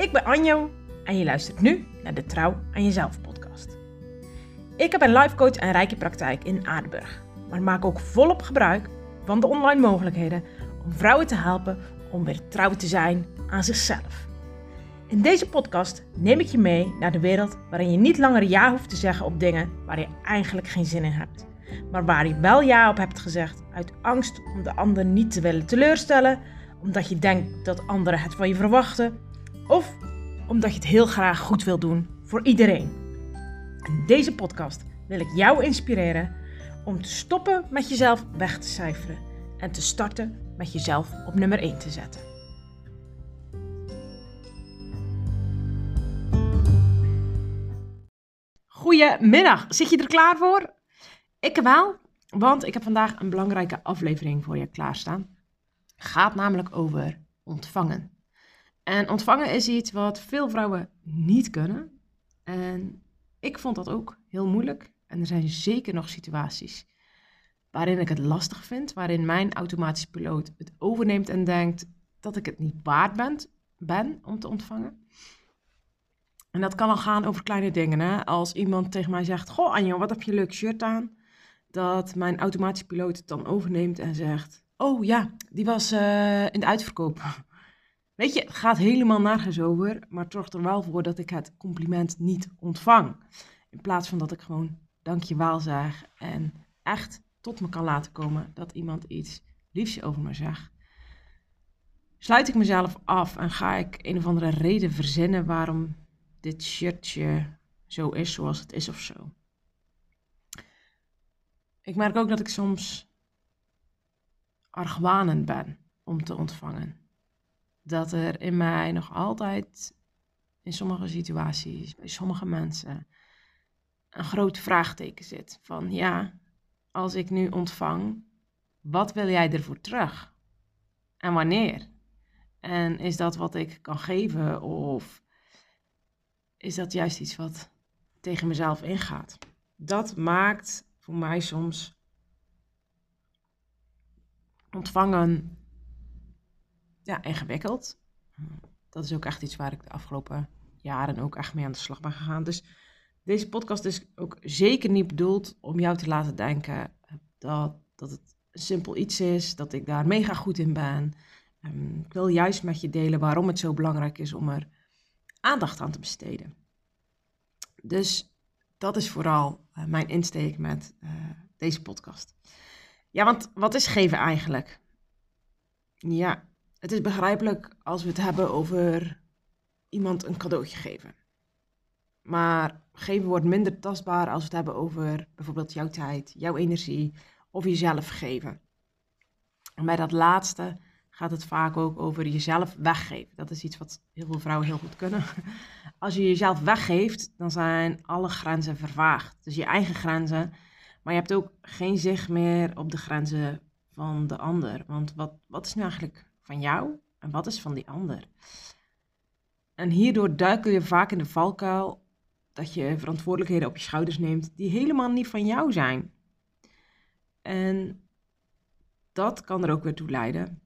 Ik ben Anjo en je luistert nu naar de Trouw aan Jezelf podcast. Ik heb een life coach en rijke praktijk in Aardenburg, maar maak ook volop gebruik van de online mogelijkheden om vrouwen te helpen om weer trouw te zijn aan zichzelf. In deze podcast neem ik je mee naar de wereld waarin je niet langer ja hoeft te zeggen op dingen waar je eigenlijk geen zin in hebt, maar waar je wel ja op hebt gezegd uit angst om de ander niet te willen teleurstellen, omdat je denkt dat anderen het van je verwachten of omdat je het heel graag goed wil doen voor iedereen. In deze podcast wil ik jou inspireren om te stoppen met jezelf weg te cijferen en te starten met jezelf op nummer 1 te zetten. Goedemiddag, zit je er klaar voor? Ik wel, want ik heb vandaag een belangrijke aflevering voor je klaarstaan. Het gaat namelijk over ontvangen. En ontvangen is iets wat veel vrouwen niet kunnen. En ik vond dat ook heel moeilijk. En er zijn zeker nog situaties waarin ik het lastig vind, waarin mijn automatische piloot het overneemt en denkt dat ik het niet waard ben, ben om te ontvangen. En dat kan al gaan over kleine dingen. Hè? Als iemand tegen mij zegt: Goh, Anjo, wat heb je een leuk shirt aan? Dat mijn automatische piloot het dan overneemt en zegt: Oh ja, die was uh, in de uitverkoop. Weet je, het gaat helemaal nergens over, maar het zorgt er wel voor dat ik het compliment niet ontvang. In plaats van dat ik gewoon dankjewel zeg en echt tot me kan laten komen dat iemand iets liefs over me zegt. Sluit ik mezelf af en ga ik een of andere reden verzinnen waarom dit shirtje zo is zoals het is of zo. Ik merk ook dat ik soms argwanend ben om te ontvangen dat er in mij nog altijd in sommige situaties, bij sommige mensen, een groot vraagteken zit. Van ja, als ik nu ontvang, wat wil jij ervoor terug? En wanneer? En is dat wat ik kan geven of is dat juist iets wat tegen mezelf ingaat? Dat maakt voor mij soms ontvangen ja, ingewikkeld. Dat is ook echt iets waar ik de afgelopen jaren ook echt mee aan de slag ben gegaan. Dus deze podcast is ook zeker niet bedoeld om jou te laten denken dat, dat het simpel iets is, dat ik daar mega goed in ben. Um, ik wil juist met je delen waarom het zo belangrijk is om er aandacht aan te besteden. Dus dat is vooral uh, mijn insteek met uh, deze podcast. Ja, want wat is geven eigenlijk? Ja, het is begrijpelijk als we het hebben over iemand een cadeautje geven. Maar geven wordt minder tastbaar als we het hebben over bijvoorbeeld jouw tijd, jouw energie of jezelf geven. En bij dat laatste gaat het vaak ook over jezelf weggeven. Dat is iets wat heel veel vrouwen heel goed kunnen. Als je jezelf weggeeft, dan zijn alle grenzen vervaagd. Dus je eigen grenzen, maar je hebt ook geen zicht meer op de grenzen van de ander. Want wat, wat is nu eigenlijk van jou en wat is van die ander? En hierdoor duikel je vaak in de valkuil dat je verantwoordelijkheden op je schouders neemt die helemaal niet van jou zijn. En dat kan er ook weer toe leiden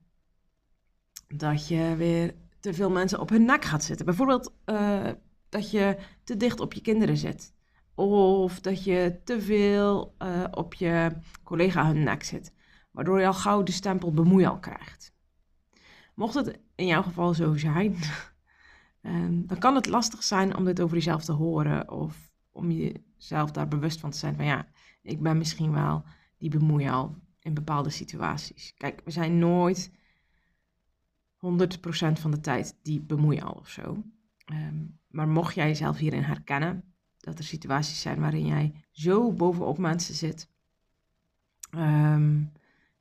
dat je weer te veel mensen op hun nek gaat zitten. Bijvoorbeeld uh, dat je te dicht op je kinderen zit. Of dat je te veel uh, op je collega hun nek zit. Waardoor je al gauw de stempel bemoeial krijgt. Mocht het in jouw geval zo zijn, ehm, dan kan het lastig zijn om dit over jezelf te horen of om jezelf daar bewust van te zijn van ja, ik ben misschien wel die bemoeial in bepaalde situaties. Kijk, we zijn nooit 100% van de tijd die bemoeial of zo. Ehm, maar mocht jij jezelf hierin herkennen, dat er situaties zijn waarin jij zo bovenop mensen zit, um,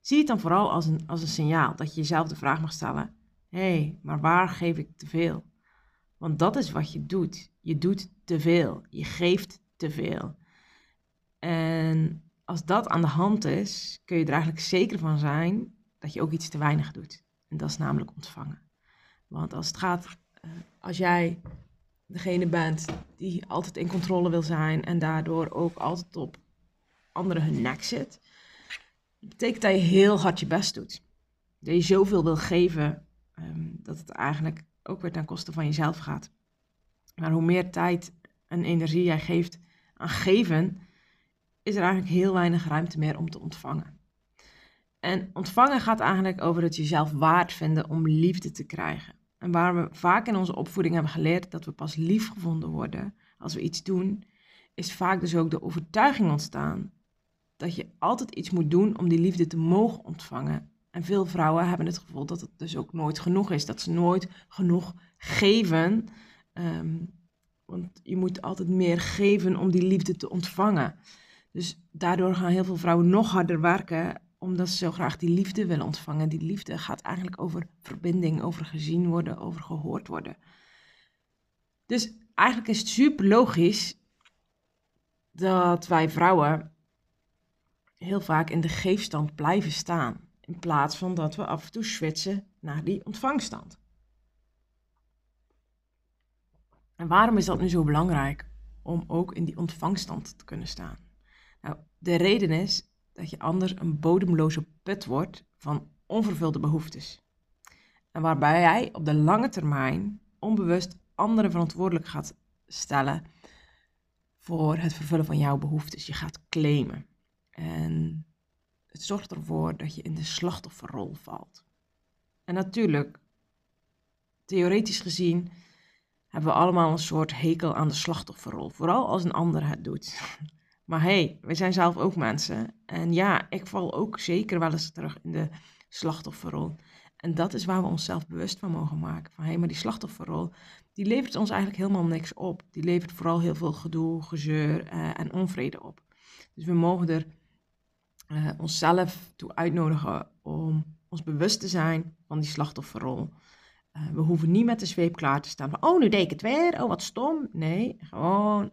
Zie het dan vooral als een, als een signaal dat je jezelf de vraag mag stellen: hé, hey, maar waar geef ik te veel? Want dat is wat je doet. Je doet te veel. Je geeft te veel. En als dat aan de hand is, kun je er eigenlijk zeker van zijn dat je ook iets te weinig doet. En dat is namelijk ontvangen. Want als het gaat, eh, als jij degene bent die altijd in controle wil zijn en daardoor ook altijd op anderen hun nek zit, dat betekent dat je heel hard je best doet. Dat je zoveel wil geven, um, dat het eigenlijk ook weer ten koste van jezelf gaat. Maar hoe meer tijd en energie jij geeft aan geven, is er eigenlijk heel weinig ruimte meer om te ontvangen. En ontvangen gaat eigenlijk over het jezelf waard vinden om liefde te krijgen. En waar we vaak in onze opvoeding hebben geleerd dat we pas lief gevonden worden als we iets doen, is vaak dus ook de overtuiging ontstaan dat je altijd iets moet doen om die liefde te mogen ontvangen. En veel vrouwen hebben het gevoel dat het dus ook nooit genoeg is, dat ze nooit genoeg geven. Ehm, want je moet altijd meer geven om die liefde te ontvangen. Dus daardoor gaan heel veel vrouwen nog harder werken, omdat ze zo graag die liefde willen ontvangen. Die liefde gaat eigenlijk over verbinding, over gezien worden, over gehoord worden. Dus eigenlijk is het super logisch dat wij vrouwen heel vaak in de geefstand blijven staan. In plaats van dat we af en toe switchen naar die ontvangstand. En waarom is dat nu zo belangrijk om ook in die ontvangstand te kunnen staan? Nou, de reden is dat je anders een bodemloze put wordt van onvervulde behoeftes. En waarbij jij op de lange termijn onbewust anderen verantwoordelijk gaat stellen voor het vervullen van jouw behoeftes. Je gaat claimen. En het zorgt ervoor dat je in de slachtofferrol valt. En natuurlijk, theoretisch gezien, hebben we allemaal een soort hekel aan de slachtofferrol. Vooral als een ander het doet. Maar hé, hey, we zijn zelf ook mensen. En ja, ik val ook zeker wel eens terug in de slachtofferrol. En dat is waar we onszelf bewust van mogen maken. Van hé, hey, maar die slachtofferrol, die levert ons eigenlijk helemaal niks op. Die levert vooral heel veel gedoe, gezeur uh, en onvrede op. Dus we mogen er uh, onszelf toe uitnodigen om ons bewust te zijn van die slachtofferrol. Uh, we hoeven niet met de zweep klaar te staan van, oh, nu deed het weer, oh, wat stom. Nee, gewoon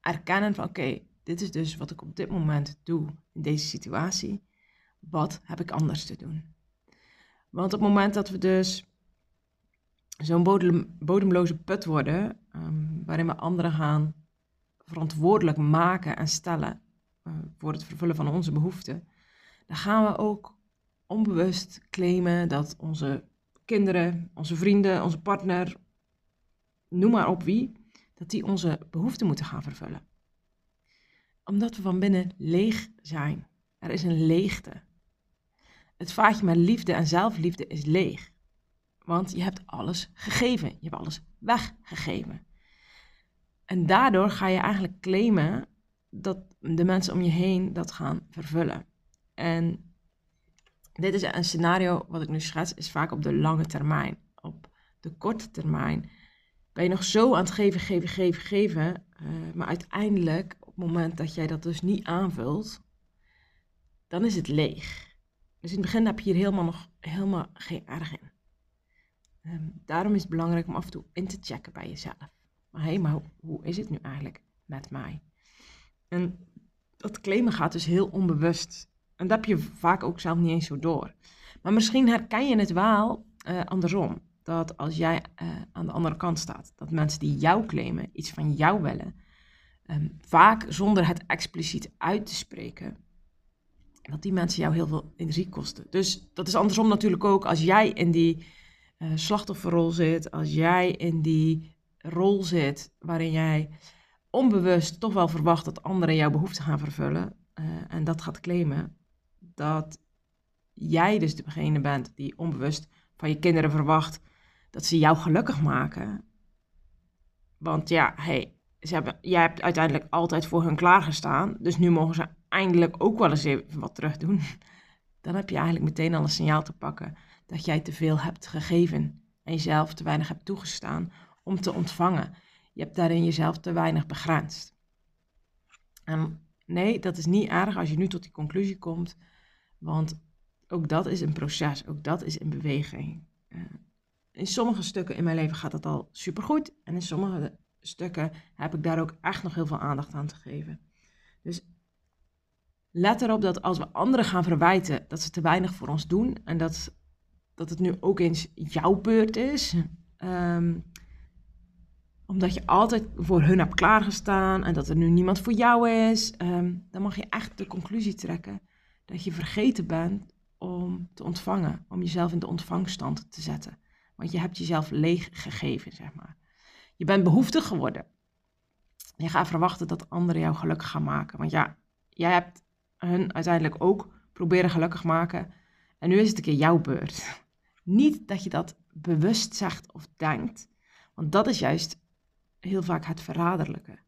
erkennen van, oké, dit is dus wat ik op dit moment doe in deze situatie. Wat heb ik anders te doen? Want op het moment dat we dus zo'n bodem, bodemloze put worden, um, waarin we anderen gaan verantwoordelijk maken en stellen voor het vervullen van onze behoeften, dan gaan we ook onbewust claimen dat onze kinderen, onze vrienden, onze partner, noem maar op wie, dat die onze behoeften moeten gaan vervullen. Omdat we van binnen leeg zijn. Er is een leegte. Het vaatje met liefde en zelfliefde is leeg. Want je hebt alles gegeven. Je hebt alles weggegeven. En daardoor ga je eigenlijk claimen dat de mensen om je heen dat gaan vervullen. En dit is een scenario wat ik nu schets, is vaak op de lange termijn. Op de korte termijn ben je nog zo aan het geven, geven, geven, geven. Uh, maar uiteindelijk, op het moment dat jij dat dus niet aanvult, dan is het leeg. Dus in het begin heb je hier helemaal nog helemaal geen erg in. Um, daarom is het belangrijk om af en toe in te checken bij jezelf. Maar hé, hey, maar hoe is het nu eigenlijk met mij? En dat claimen gaat dus heel onbewust. En dat heb je vaak ook zelf niet eens zo door. Maar misschien herken je het wel uh, andersom. Dat als jij uh, aan de andere kant staat, dat mensen die jou claimen, iets van jou willen, um, vaak zonder het expliciet uit te spreken, dat die mensen jou heel veel energie kosten. Dus dat is andersom natuurlijk ook als jij in die uh, slachtofferrol zit, als jij in die rol zit waarin jij onbewust toch wel verwacht dat anderen jouw behoeften gaan vervullen uh, en dat gaat claimen, dat jij dus degene bent die onbewust van je kinderen verwacht dat ze jou gelukkig maken. Want ja, hey, hebben, jij hebt uiteindelijk altijd voor hun klaargestaan, dus nu mogen ze eindelijk ook wel eens even wat terug doen. Dan heb je eigenlijk meteen al een signaal te pakken dat jij te veel hebt gegeven en jezelf te weinig hebt toegestaan om te ontvangen. Je hebt daarin jezelf te weinig begrensd. En nee, dat is niet erg als je nu tot die conclusie komt, want ook dat is een proces, ook dat is een beweging. Uh, in sommige stukken in mijn leven gaat dat al supergoed en in sommige stukken heb ik daar ook echt nog heel veel aandacht aan te geven. Dus let erop dat als we anderen gaan verwijten dat ze te weinig voor ons doen en dat, dat het nu ook eens jouw beurt is, um, omdat je altijd voor hun hebt klaargestaan en dat er nu niemand voor jou is, um, dan mag je echt de conclusie trekken dat je vergeten bent om te ontvangen, om jezelf in de ontvangstand te zetten. Want je hebt jezelf leeg gegeven, zeg maar. Je bent behoeftig geworden. Je gaat verwachten dat anderen jou gelukkig gaan maken. Want ja, jij hebt hun uiteindelijk ook proberen gelukkig maken. En nu is het een keer jouw beurt. Niet dat je dat bewust zegt of denkt. Want dat is juist heel vaak het verraderlijke.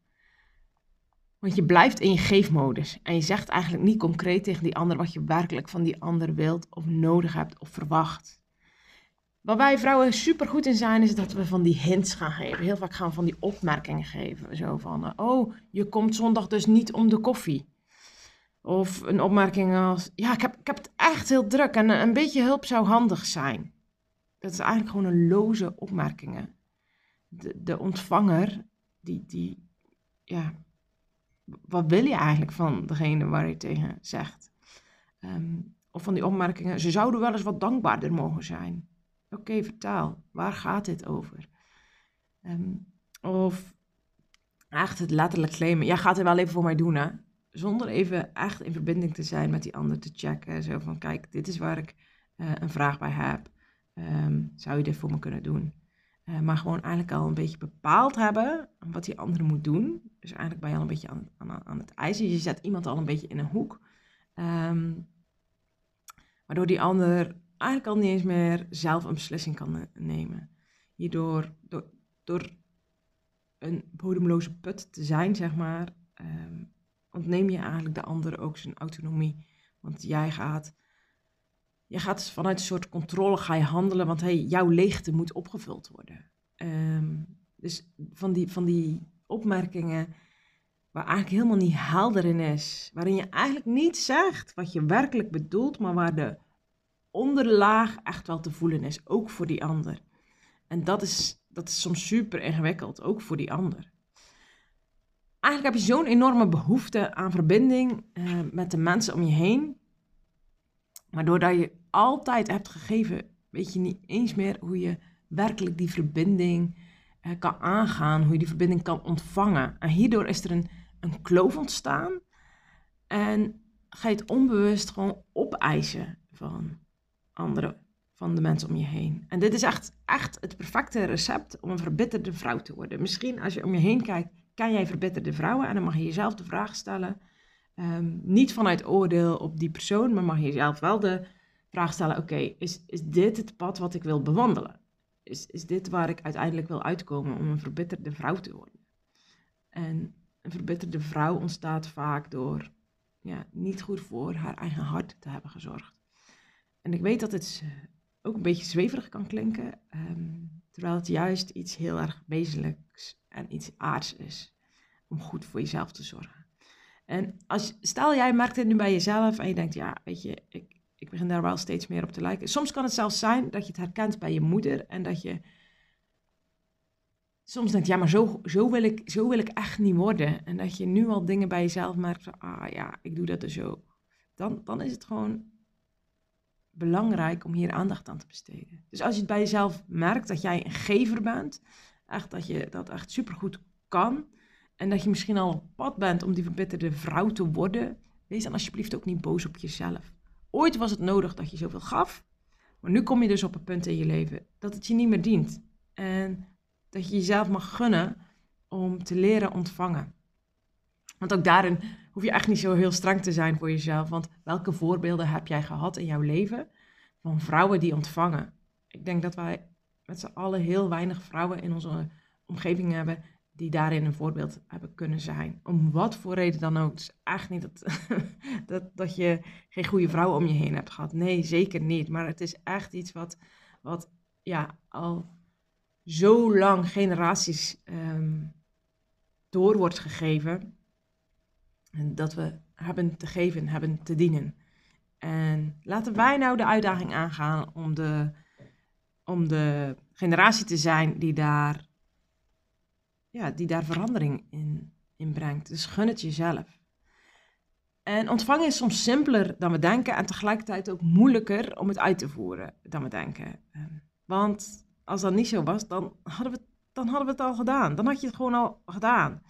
Want je blijft in je geefmodus en je zegt eigenlijk niet concreet tegen die ander wat je werkelijk van die ander wilt of nodig hebt of verwacht. Waar wij vrouwen super goed in zijn, is dat we van die hints gaan geven. Heel vaak gaan we van die opmerkingen geven. Zo van, eh, oh, je komt zondag dus niet om de koffie. Of een opmerking als, ja, ik heb, ik heb het echt heel druk en een beetje hulp zou handig zijn. Dat is eigenlijk gewoon een loze opmerkingen. De, ontvanger, die, die, ja, wat wil je eigenlijk van degene waar je tegen zegt? Ehm, of van die opmerkingen, ze zouden wel eens wat dankbaarder mogen zijn. Oké, vertaal, waar gaat dit over? Ehm, of echt het letterlijk claimen, jij gaat er wel even voor mij doen, hè? Zonder even echt in verbinding te zijn met die ander te checken. Zo van, kijk, dit is waar ik uh, een vraag bij heb. Um, zou je dit voor me kunnen doen? Uh, maar gewoon eigenlijk al een beetje bepaald hebben wat die andere moet doen. Dus eigenlijk ben je al een beetje aan, aan, aan het eisen. Je zet iemand al een beetje in een hoek. Um, waardoor die ander eigenlijk al niet eens meer zelf een beslissing kan nemen. Hierdoor, door, door een bodemloze put te zijn, zeg maar, um, ontneem je eigenlijk de ander ook zijn autonomie. Want jij gaat, jij gaat vanuit een soort controle ga je handelen, want hey, jouw leegte moet opgevuld worden. Um, dus van die, van die opmerkingen waar eigenlijk helemaal niet helder in is, waarin je eigenlijk niet zegt wat je werkelijk bedoelt, maar waar de onderlaag echt wel te voelen is, ook voor die ander. En dat is, dat is soms super ingewikkeld, ook voor die ander. Eigenlijk heb je zo'n enorme behoefte aan verbinding uh, met de mensen om je heen. Maar doordat je altijd hebt gegeven, weet je niet eens meer hoe je werkelijk die verbinding uh, kan aangaan, hoe je die verbinding kan ontvangen. En hierdoor is er een, een kloof ontstaan. En ga je het onbewust gewoon opeisen van anderen, van de mensen om je heen. En dit is echt, echt het perfecte recept om een verbitterde vrouw te worden. Misschien als je om je heen kijkt, kan jij verbitterde vrouwen? En dan mag je jezelf de vraag stellen. Um, niet vanuit oordeel op die persoon, maar mag je jezelf wel de vraag stellen: oké, is, is dit het pad wat ik wil bewandelen? Is, is dit waar ik uiteindelijk wil uitkomen om een verbitterde vrouw te worden? En een verbitterde vrouw ontstaat vaak door ja, niet goed voor haar eigen hart te hebben gezorgd. En ik weet dat het ook een beetje zweverig kan klinken, um, terwijl het juist iets heel erg wezenlijks en iets aards is om goed voor jezelf te zorgen. En als, stel jij merkt het nu bij jezelf en je denkt, ja, weet je, ik, ik begin daar wel steeds meer op te lijken. Soms kan het zelfs zijn dat je het herkent bij je moeder en dat je soms denkt, ja, maar zo, zo, wil ik, zo wil ik echt niet worden. En dat je nu al dingen bij jezelf merkt van, ah ja, ik doe dat dus ook. Dan, dan is het gewoon belangrijk om hier aandacht aan te besteden. Dus als je het bij jezelf merkt dat jij een gever bent, echt dat je dat echt supergoed kan, en dat je misschien al op pad bent om die verbitterde vrouw te worden, wees dan alsjeblieft ook niet boos op jezelf. Ooit was het nodig dat je zoveel gaf, maar nu kom je dus op een punt in je leven dat het je niet meer dient. En dat je jezelf mag gunnen om te leren ontvangen. Want ook daarin hoef je echt niet zo heel streng te zijn voor jezelf. Want welke voorbeelden heb jij gehad in jouw leven van vrouwen die ontvangen? Ik denk dat wij met z'n allen heel weinig vrouwen in onze omgeving hebben die daarin een voorbeeld hebben kunnen zijn. Om wat voor reden dan ook. Is echt niet dat, dat, dat je geen goede vrouw om je heen hebt gehad. Nee, zeker niet. Maar het is echt iets wat, wat ja, al zo lang generaties um, door wordt gegeven. En dat we hebben te geven, hebben te dienen. En laten wij nou de uitdaging aangaan om de, om de generatie te zijn die daar, ja, die daar verandering in, in brengt. Dus gun het jezelf. En ontvangen is soms simpeler dan we denken en tegelijkertijd ook moeilijker om het uit te voeren dan we denken. Ehm, want als dat niet zo was, dan hadden, we, dan hadden we het al gedaan. Dan had je het gewoon al gedaan.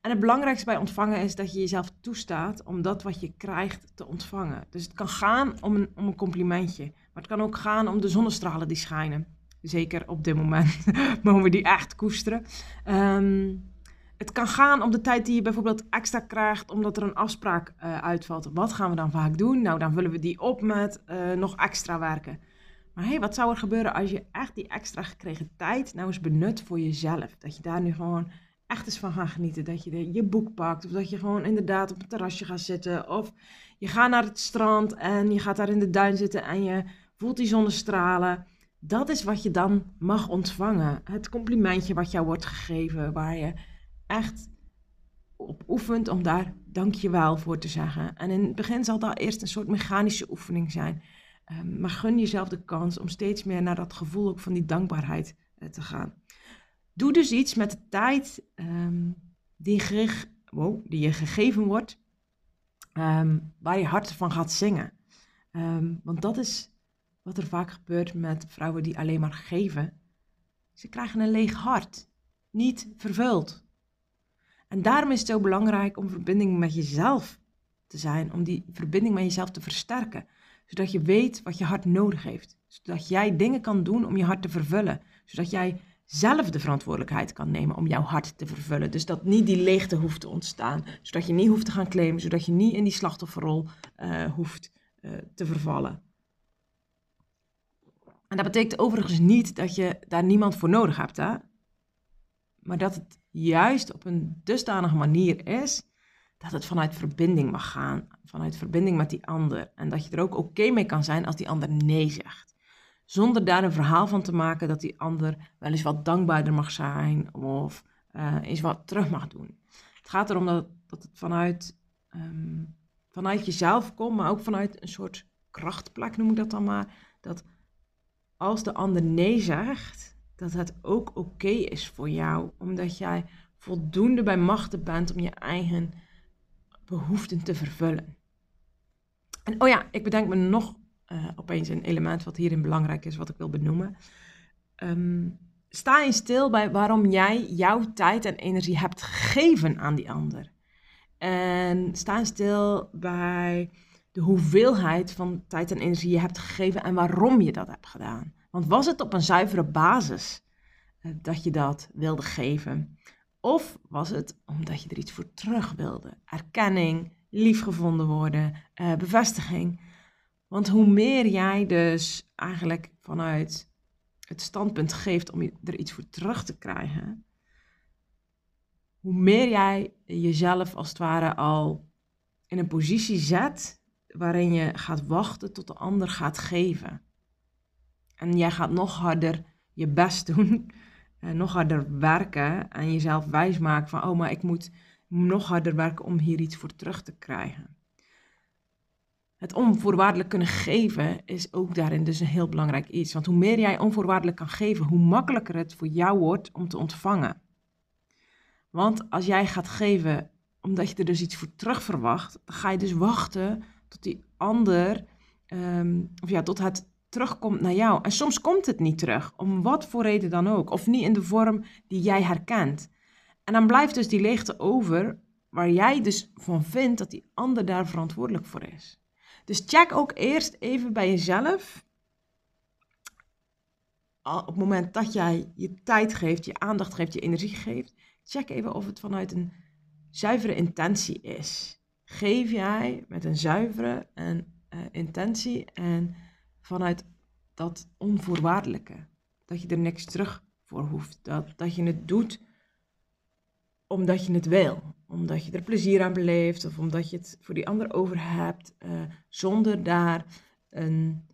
En het belangrijkste bij ontvangen is dat je jezelf toestaat om dat wat je krijgt te ontvangen. Dus het kan gaan om een, om een complimentje, maar het kan ook gaan om de zonnestralen die schijnen. Zeker op dit moment mogen we die echt koesteren. Ehm, het kan gaan om de tijd die je bijvoorbeeld extra krijgt omdat er een afspraak uh, uitvalt. Wat gaan we dan vaak doen? Nou, dan vullen we die op met uh, nog extra werken. Maar hey, wat zou er gebeuren als je echt die extra gekregen tijd nou eens benut voor jezelf? Dat je daar nu gewoon echt eens van gaat genieten. Dat je je boek pakt of dat je gewoon inderdaad op het terrasje gaat zitten. Of je gaat naar het strand en je gaat daar in de duin zitten en je voelt die zonnestralen. Dat is wat je dan mag ontvangen. Het complimentje wat jou wordt gegeven, waar je echt op oefent om daar dankjewel voor te zeggen. En in het begin zal dat eerst een soort mechanische oefening zijn. Um, maar gun jezelf de kans om steeds meer naar dat gevoel ook van die dankbaarheid uh, te gaan. Doe dus iets met de tijd um, die, wow, die je gegeven wordt, um, waar je hart van gaat zingen. want dat is wat er vaak gebeurt met vrouwen die alleen maar geven. Ze krijgen een leeg hart, niet vervuld. En daarom is het zo belangrijk om verbinding met jezelf te zijn, om die verbinding met jezelf te versterken, zodat je weet wat je hart nodig heeft, zodat jij dingen kan doen om je hart te vervullen, zodat jij zelf de verantwoordelijkheid kan nemen om jouw hart te vervullen. Dus dat niet die leegte hoeft te ontstaan, zodat je niet hoeft te gaan claimen, zodat je niet in die slachtofferrol uh, hoeft uh, te vervallen. En dat betekent overigens niet dat je daar niemand voor nodig hebt, hè? maar dat het juist op een dusdanige manier is dat het vanuit verbinding mag gaan, vanuit verbinding met die ander. En dat je er ook oké mee kan zijn als die ander nee zegt. Zonder daar een verhaal van te maken dat die ander wel eens wat dankbaarder mag zijn of uh, eens wat terug mag doen. Het gaat erom dat, dat het vanuit, um, vanuit jezelf komt, maar ook vanuit een soort krachtplek noem ik dat dan maar. Dat als de ander nee zegt, dat het ook oké is voor jou, omdat jij voldoende bij machten bent om je eigen behoeften te vervullen. En oh ja, ik bedenk me nog uh, opeens een element wat hierin belangrijk is, wat ik wil benoemen. Um, sta je stil bij waarom jij jouw tijd en energie hebt gegeven aan die ander. En sta stil bij de hoeveelheid van tijd en energie je hebt gegeven en waarom je dat hebt gedaan. Want was het op een zuivere basis uh, dat je dat wilde geven? Of was het omdat je er iets voor terug wilde? Erkenning, liefgevonden worden, uh, bevestiging. Want hoe meer jij dus eigenlijk vanuit het standpunt geeft om er iets voor terug te krijgen, hoe meer jij jezelf als het ware al in een positie zet waarin je gaat wachten tot de ander gaat geven. En jij gaat nog harder je best doen, en nog harder werken en jezelf wijsmaken van, oh, maar ik moet nog harder werken om hier iets voor terug te krijgen. Het onvoorwaardelijk kunnen geven is ook daarin dus een heel belangrijk iets. Want hoe meer jij onvoorwaardelijk kan geven, hoe makkelijker het voor jou wordt om te ontvangen. Want als jij gaat geven omdat je er dus iets voor terug verwacht, dan ga je dus wachten tot die ander, um, of ja, tot het terugkomt naar jou. En soms komt het niet terug, om wat voor reden dan ook, of niet in de vorm die jij herkent. En dan blijft dus die leegte over, waar jij dus van vindt dat die ander daar verantwoordelijk voor is. Dus check ook eerst even bij jezelf. Op het moment dat jij je tijd geeft, je aandacht geeft, je energie geeft, check even of het vanuit een zuivere intentie is. Geef jij met een zuivere en, uh, intentie en vanuit dat onvoorwaardelijke. Dat je er niks terug voor hoeft. Dat, dat je het doet omdat je het wil. Omdat je er plezier aan beleeft of omdat je het voor die ander over hebt. Uh, zonder daar een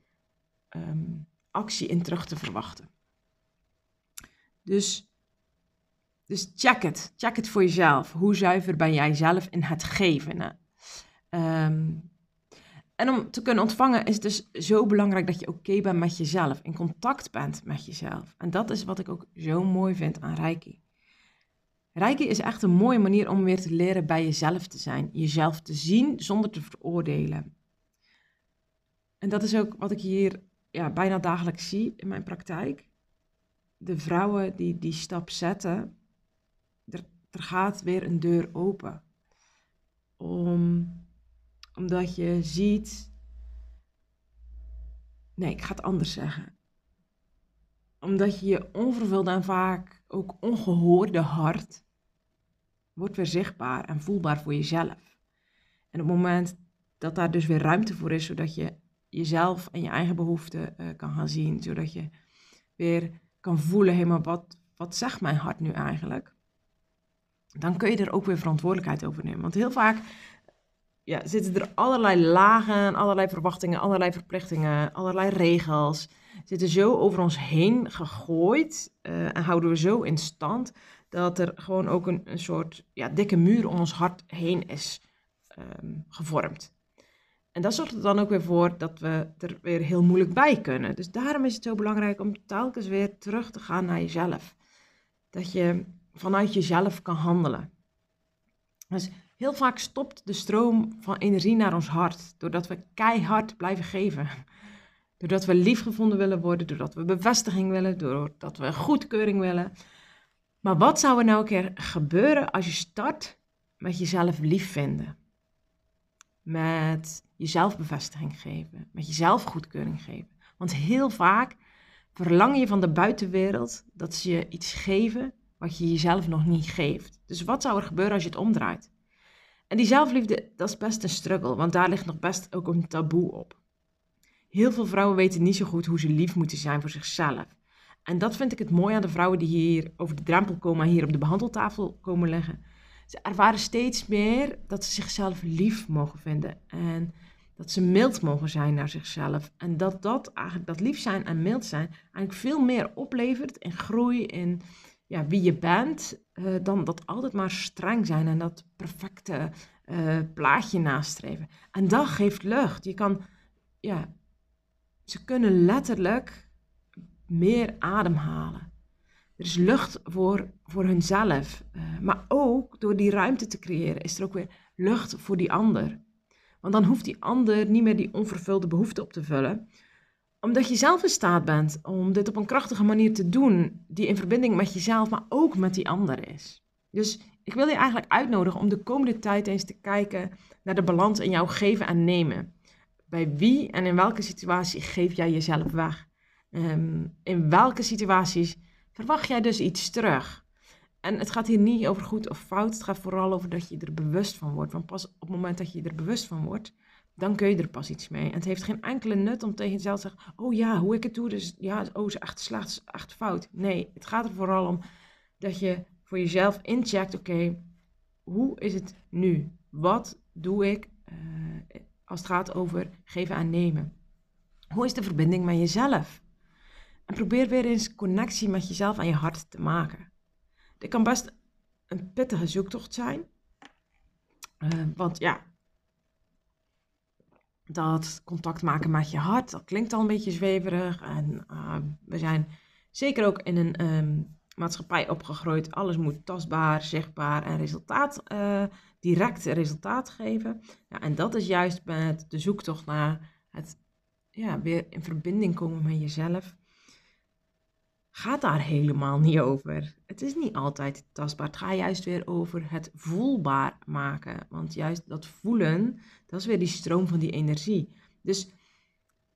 um, actie in terug te verwachten. Dus, dus check het. Check het voor jezelf. Hoe zuiver ben jij zelf in het geven? Um, en om te kunnen ontvangen is het dus zo belangrijk dat je oké bent met jezelf, in contact bent met jezelf. En dat is wat ik ook zo mooi vind aan Reiki. Reiki is echt een mooie manier om weer te leren bij jezelf te zijn, jezelf te zien zonder te veroordelen. En dat is ook wat ik hier ja, bijna dagelijks zie in mijn praktijk. De vrouwen die die stap zetten, er, er gaat weer een deur open. Om omdat je ziet. Nee, ik ga het anders zeggen. Omdat je je onvervulde en vaak ook ongehoorde hart wordt weer zichtbaar en voelbaar voor jezelf. En op het moment dat daar dus weer ruimte voor is, zodat je jezelf en je eigen behoeften uh, kan gaan zien, zodat je weer kan voelen, helemaal wat, wat zegt mijn hart nu eigenlijk? Dan kun je er ook weer verantwoordelijkheid over nemen. Want heel vaak ja, zitten er allerlei lagen, allerlei verwachtingen, allerlei verplichtingen, allerlei regels. Zitten zo over ons heen gegooid uh, en houden we zo in stand dat er gewoon ook een, een soort ja, dikke muur om ons hart heen is um, gevormd. En dat zorgt er dan ook weer voor dat we er weer heel moeilijk bij kunnen. Dus daarom is het zo belangrijk om telkens weer terug te gaan naar jezelf. Dat je vanuit jezelf kan handelen. Dus heel vaak stopt de stroom van energie naar ons hart. Doordat we keihard blijven geven. Doordat we liefgevonden willen worden. Doordat we bevestiging willen. Doordat we goedkeuring willen. Maar wat zou er nou een keer gebeuren als je start met jezelf lief vinden? Met jezelf bevestiging geven. Met jezelf goedkeuring geven. Want heel vaak verlang je van de buitenwereld dat ze je iets geven wat je jezelf nog niet geeft. Dus wat zou er gebeuren als je het omdraait? En die zelfliefde, dat is best een struggle, want daar ligt nog best ook een taboe op. Heel veel vrouwen weten niet zo goed hoe ze lief moeten zijn voor zichzelf. En dat vind ik het mooi aan de vrouwen die hier over de drempel komen, hier op de behandeltafel komen leggen. Ze ervaren steeds meer dat ze zichzelf lief mogen vinden en dat ze mild mogen zijn naar zichzelf. En dat dat eigenlijk, dat lief zijn en mild zijn, eigenlijk veel meer oplevert in groei, in ja, wie je bent, uh, dan dat altijd maar streng zijn en dat perfecte uh, plaatje nastreven. En dat geeft lucht. Je kan, ja, ze kunnen letterlijk meer ademhalen. Er is lucht voor, voor hunzelf. Uh, maar ook door die ruimte te creëren is er ook weer lucht voor die ander. Want dan hoeft die ander niet meer die onvervulde behoefte op te vullen omdat je zelf in staat bent om dit op een krachtige manier te doen, die in verbinding met jezelf, maar ook met die ander is. Dus ik wil je eigenlijk uitnodigen om de komende tijd eens te kijken naar de balans in jouw geven en nemen. Bij wie en in welke situatie geef jij jezelf weg? Um, in welke situaties verwacht jij dus iets terug? En het gaat hier niet over goed of fout, het gaat vooral over dat je er bewust van wordt. Want pas op het moment dat je er bewust van wordt, dan kun je er pas iets mee. En het heeft geen enkele nut om tegen jezelf te zeggen: Oh ja, hoe ik het doe, dus ja, oh, is echt slecht, is echt fout. Nee, het gaat er vooral om dat je voor jezelf incheckt: Oké, hoe is het nu? Wat doe ik uh, als het gaat over geven en nemen? Hoe is de verbinding met jezelf? En probeer weer eens connectie met jezelf en je hart te maken. Dit kan best een pittige zoektocht zijn. Uh, want ja, dat contact maken met je hart, dat klinkt al een beetje zweverig. En uh, we zijn zeker ook in een um, maatschappij opgegroeid. Alles moet tastbaar, zichtbaar en resultaat, uh, direct resultaat geven. Ja, en dat is juist met de zoektocht naar het ja, weer in verbinding komen met jezelf gaat daar helemaal niet over. Het is niet altijd tastbaar. Het gaat juist weer over het voelbaar maken. Want juist dat voelen, dat is weer die stroom van die energie. Dus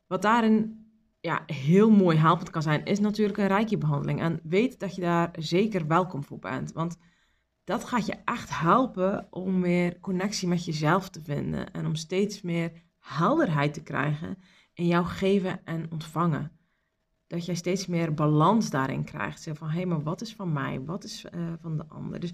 wat daarin ja, heel mooi helpend kan zijn, is natuurlijk een reiki-behandeling. En weet dat je daar zeker welkom voor bent. Want dat gaat je echt helpen om weer connectie met jezelf te vinden. En om steeds meer helderheid te krijgen in jouw geven en ontvangen dat jij steeds meer balans daarin krijgt. Van, hé, hey, maar wat is van mij? Wat is uh, van de ander? Dus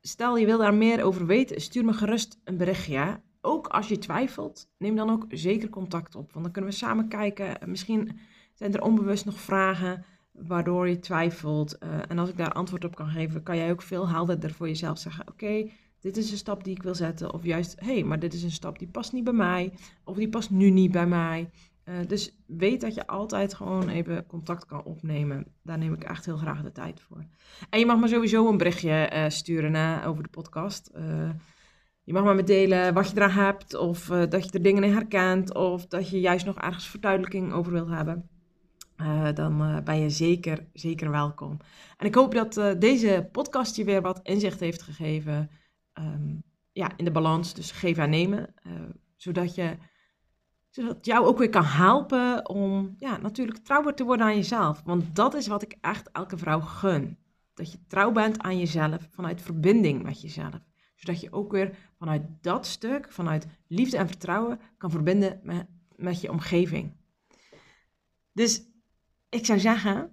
stel je wil daar meer over weten, stuur me gerust een berichtje. Ook als je twijfelt, neem dan ook zeker contact op. Want dan kunnen we samen kijken. Misschien zijn er onbewust nog vragen waardoor je twijfelt. Uh, en als ik daar antwoord op kan geven, kan jij ook veel helderder voor jezelf zeggen: Oké, dit is een stap die ik wil zetten. Of juist, hé, hey, maar dit is een stap die past niet bij mij. Of die past nu niet bij mij. Uh, dus weet dat je altijd gewoon even contact kan opnemen. Daar neem ik echt heel graag de tijd voor. En je mag me sowieso een berichtje uh, sturen hè, over de podcast. Uh, je mag maar me delen wat je eraan hebt, of dat je er dingen in herkent, of dat je juist nog ergens verduidelijking over wilt hebben. dan ben je zeker, zeker welkom. En ik hoop dat deze podcast je weer wat inzicht heeft gegeven um, ja, in de balans, dus geven en nemen. zodat je zodat het jou ook weer kan helpen om ja, natuurlijk trouwer te worden aan jezelf. Want dat is wat ik echt elke vrouw gun. Dat je trouw bent aan jezelf vanuit verbinding met jezelf. Zodat je ook weer vanuit dat stuk, vanuit liefde en vertrouwen, kan verbinden met, met je omgeving. Dus ik zou zeggen,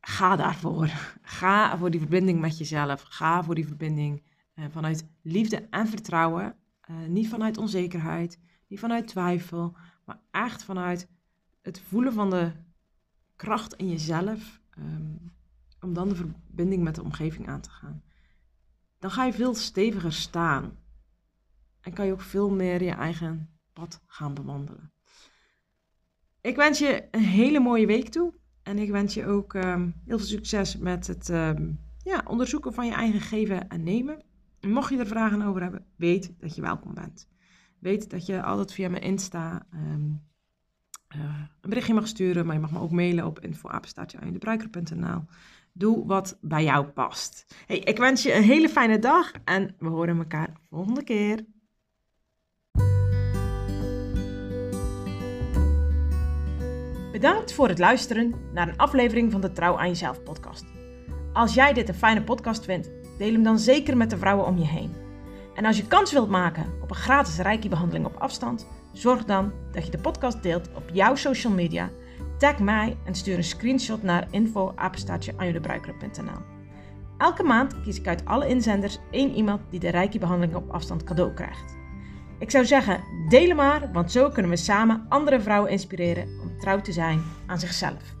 ga daarvoor. Ga voor die verbinding met jezelf. Ga voor die verbinding eh, vanuit liefde en vertrouwen. Eh, niet vanuit onzekerheid, niet vanuit twijfel, maar echt vanuit het voelen van de kracht in jezelf. Ehm, om dan de verbinding met de omgeving aan te gaan. Dan ga je veel steviger staan. En kan je ook veel meer je eigen pad gaan bewandelen. Ik wens je een hele mooie week toe. En ik wens je ook ehm, heel veel succes met het ehm, ja, onderzoeken van je eigen geven en nemen. mocht je er vragen over hebben, weet dat je welkom bent. Weet dat je altijd via mijn Insta um, een berichtje mag sturen, maar je mag me ook mailen op info.apenstaartjeanjendebruiker.nl. Doe wat bij jou past. Hey, ik wens je een hele fijne dag en we horen elkaar volgende keer. Bedankt voor het luisteren naar een aflevering van de Trouw aan Jezelf podcast. Als jij dit een fijne podcast vindt, deel hem dan zeker met de vrouwen om je heen. En als je kans wilt maken op een gratis Reiki-behandeling op afstand, zorg dan dat je de podcast deelt op jouw social media. Tag mij en stuur een screenshot naar info@anjudebruikeren.nl. Elke maand kies ik uit alle inzenders één iemand die de Reiki-behandeling op afstand cadeau krijgt. Ik zou zeggen, deel maar, want zo kunnen we samen andere vrouwen inspireren om trouw te zijn aan zichzelf.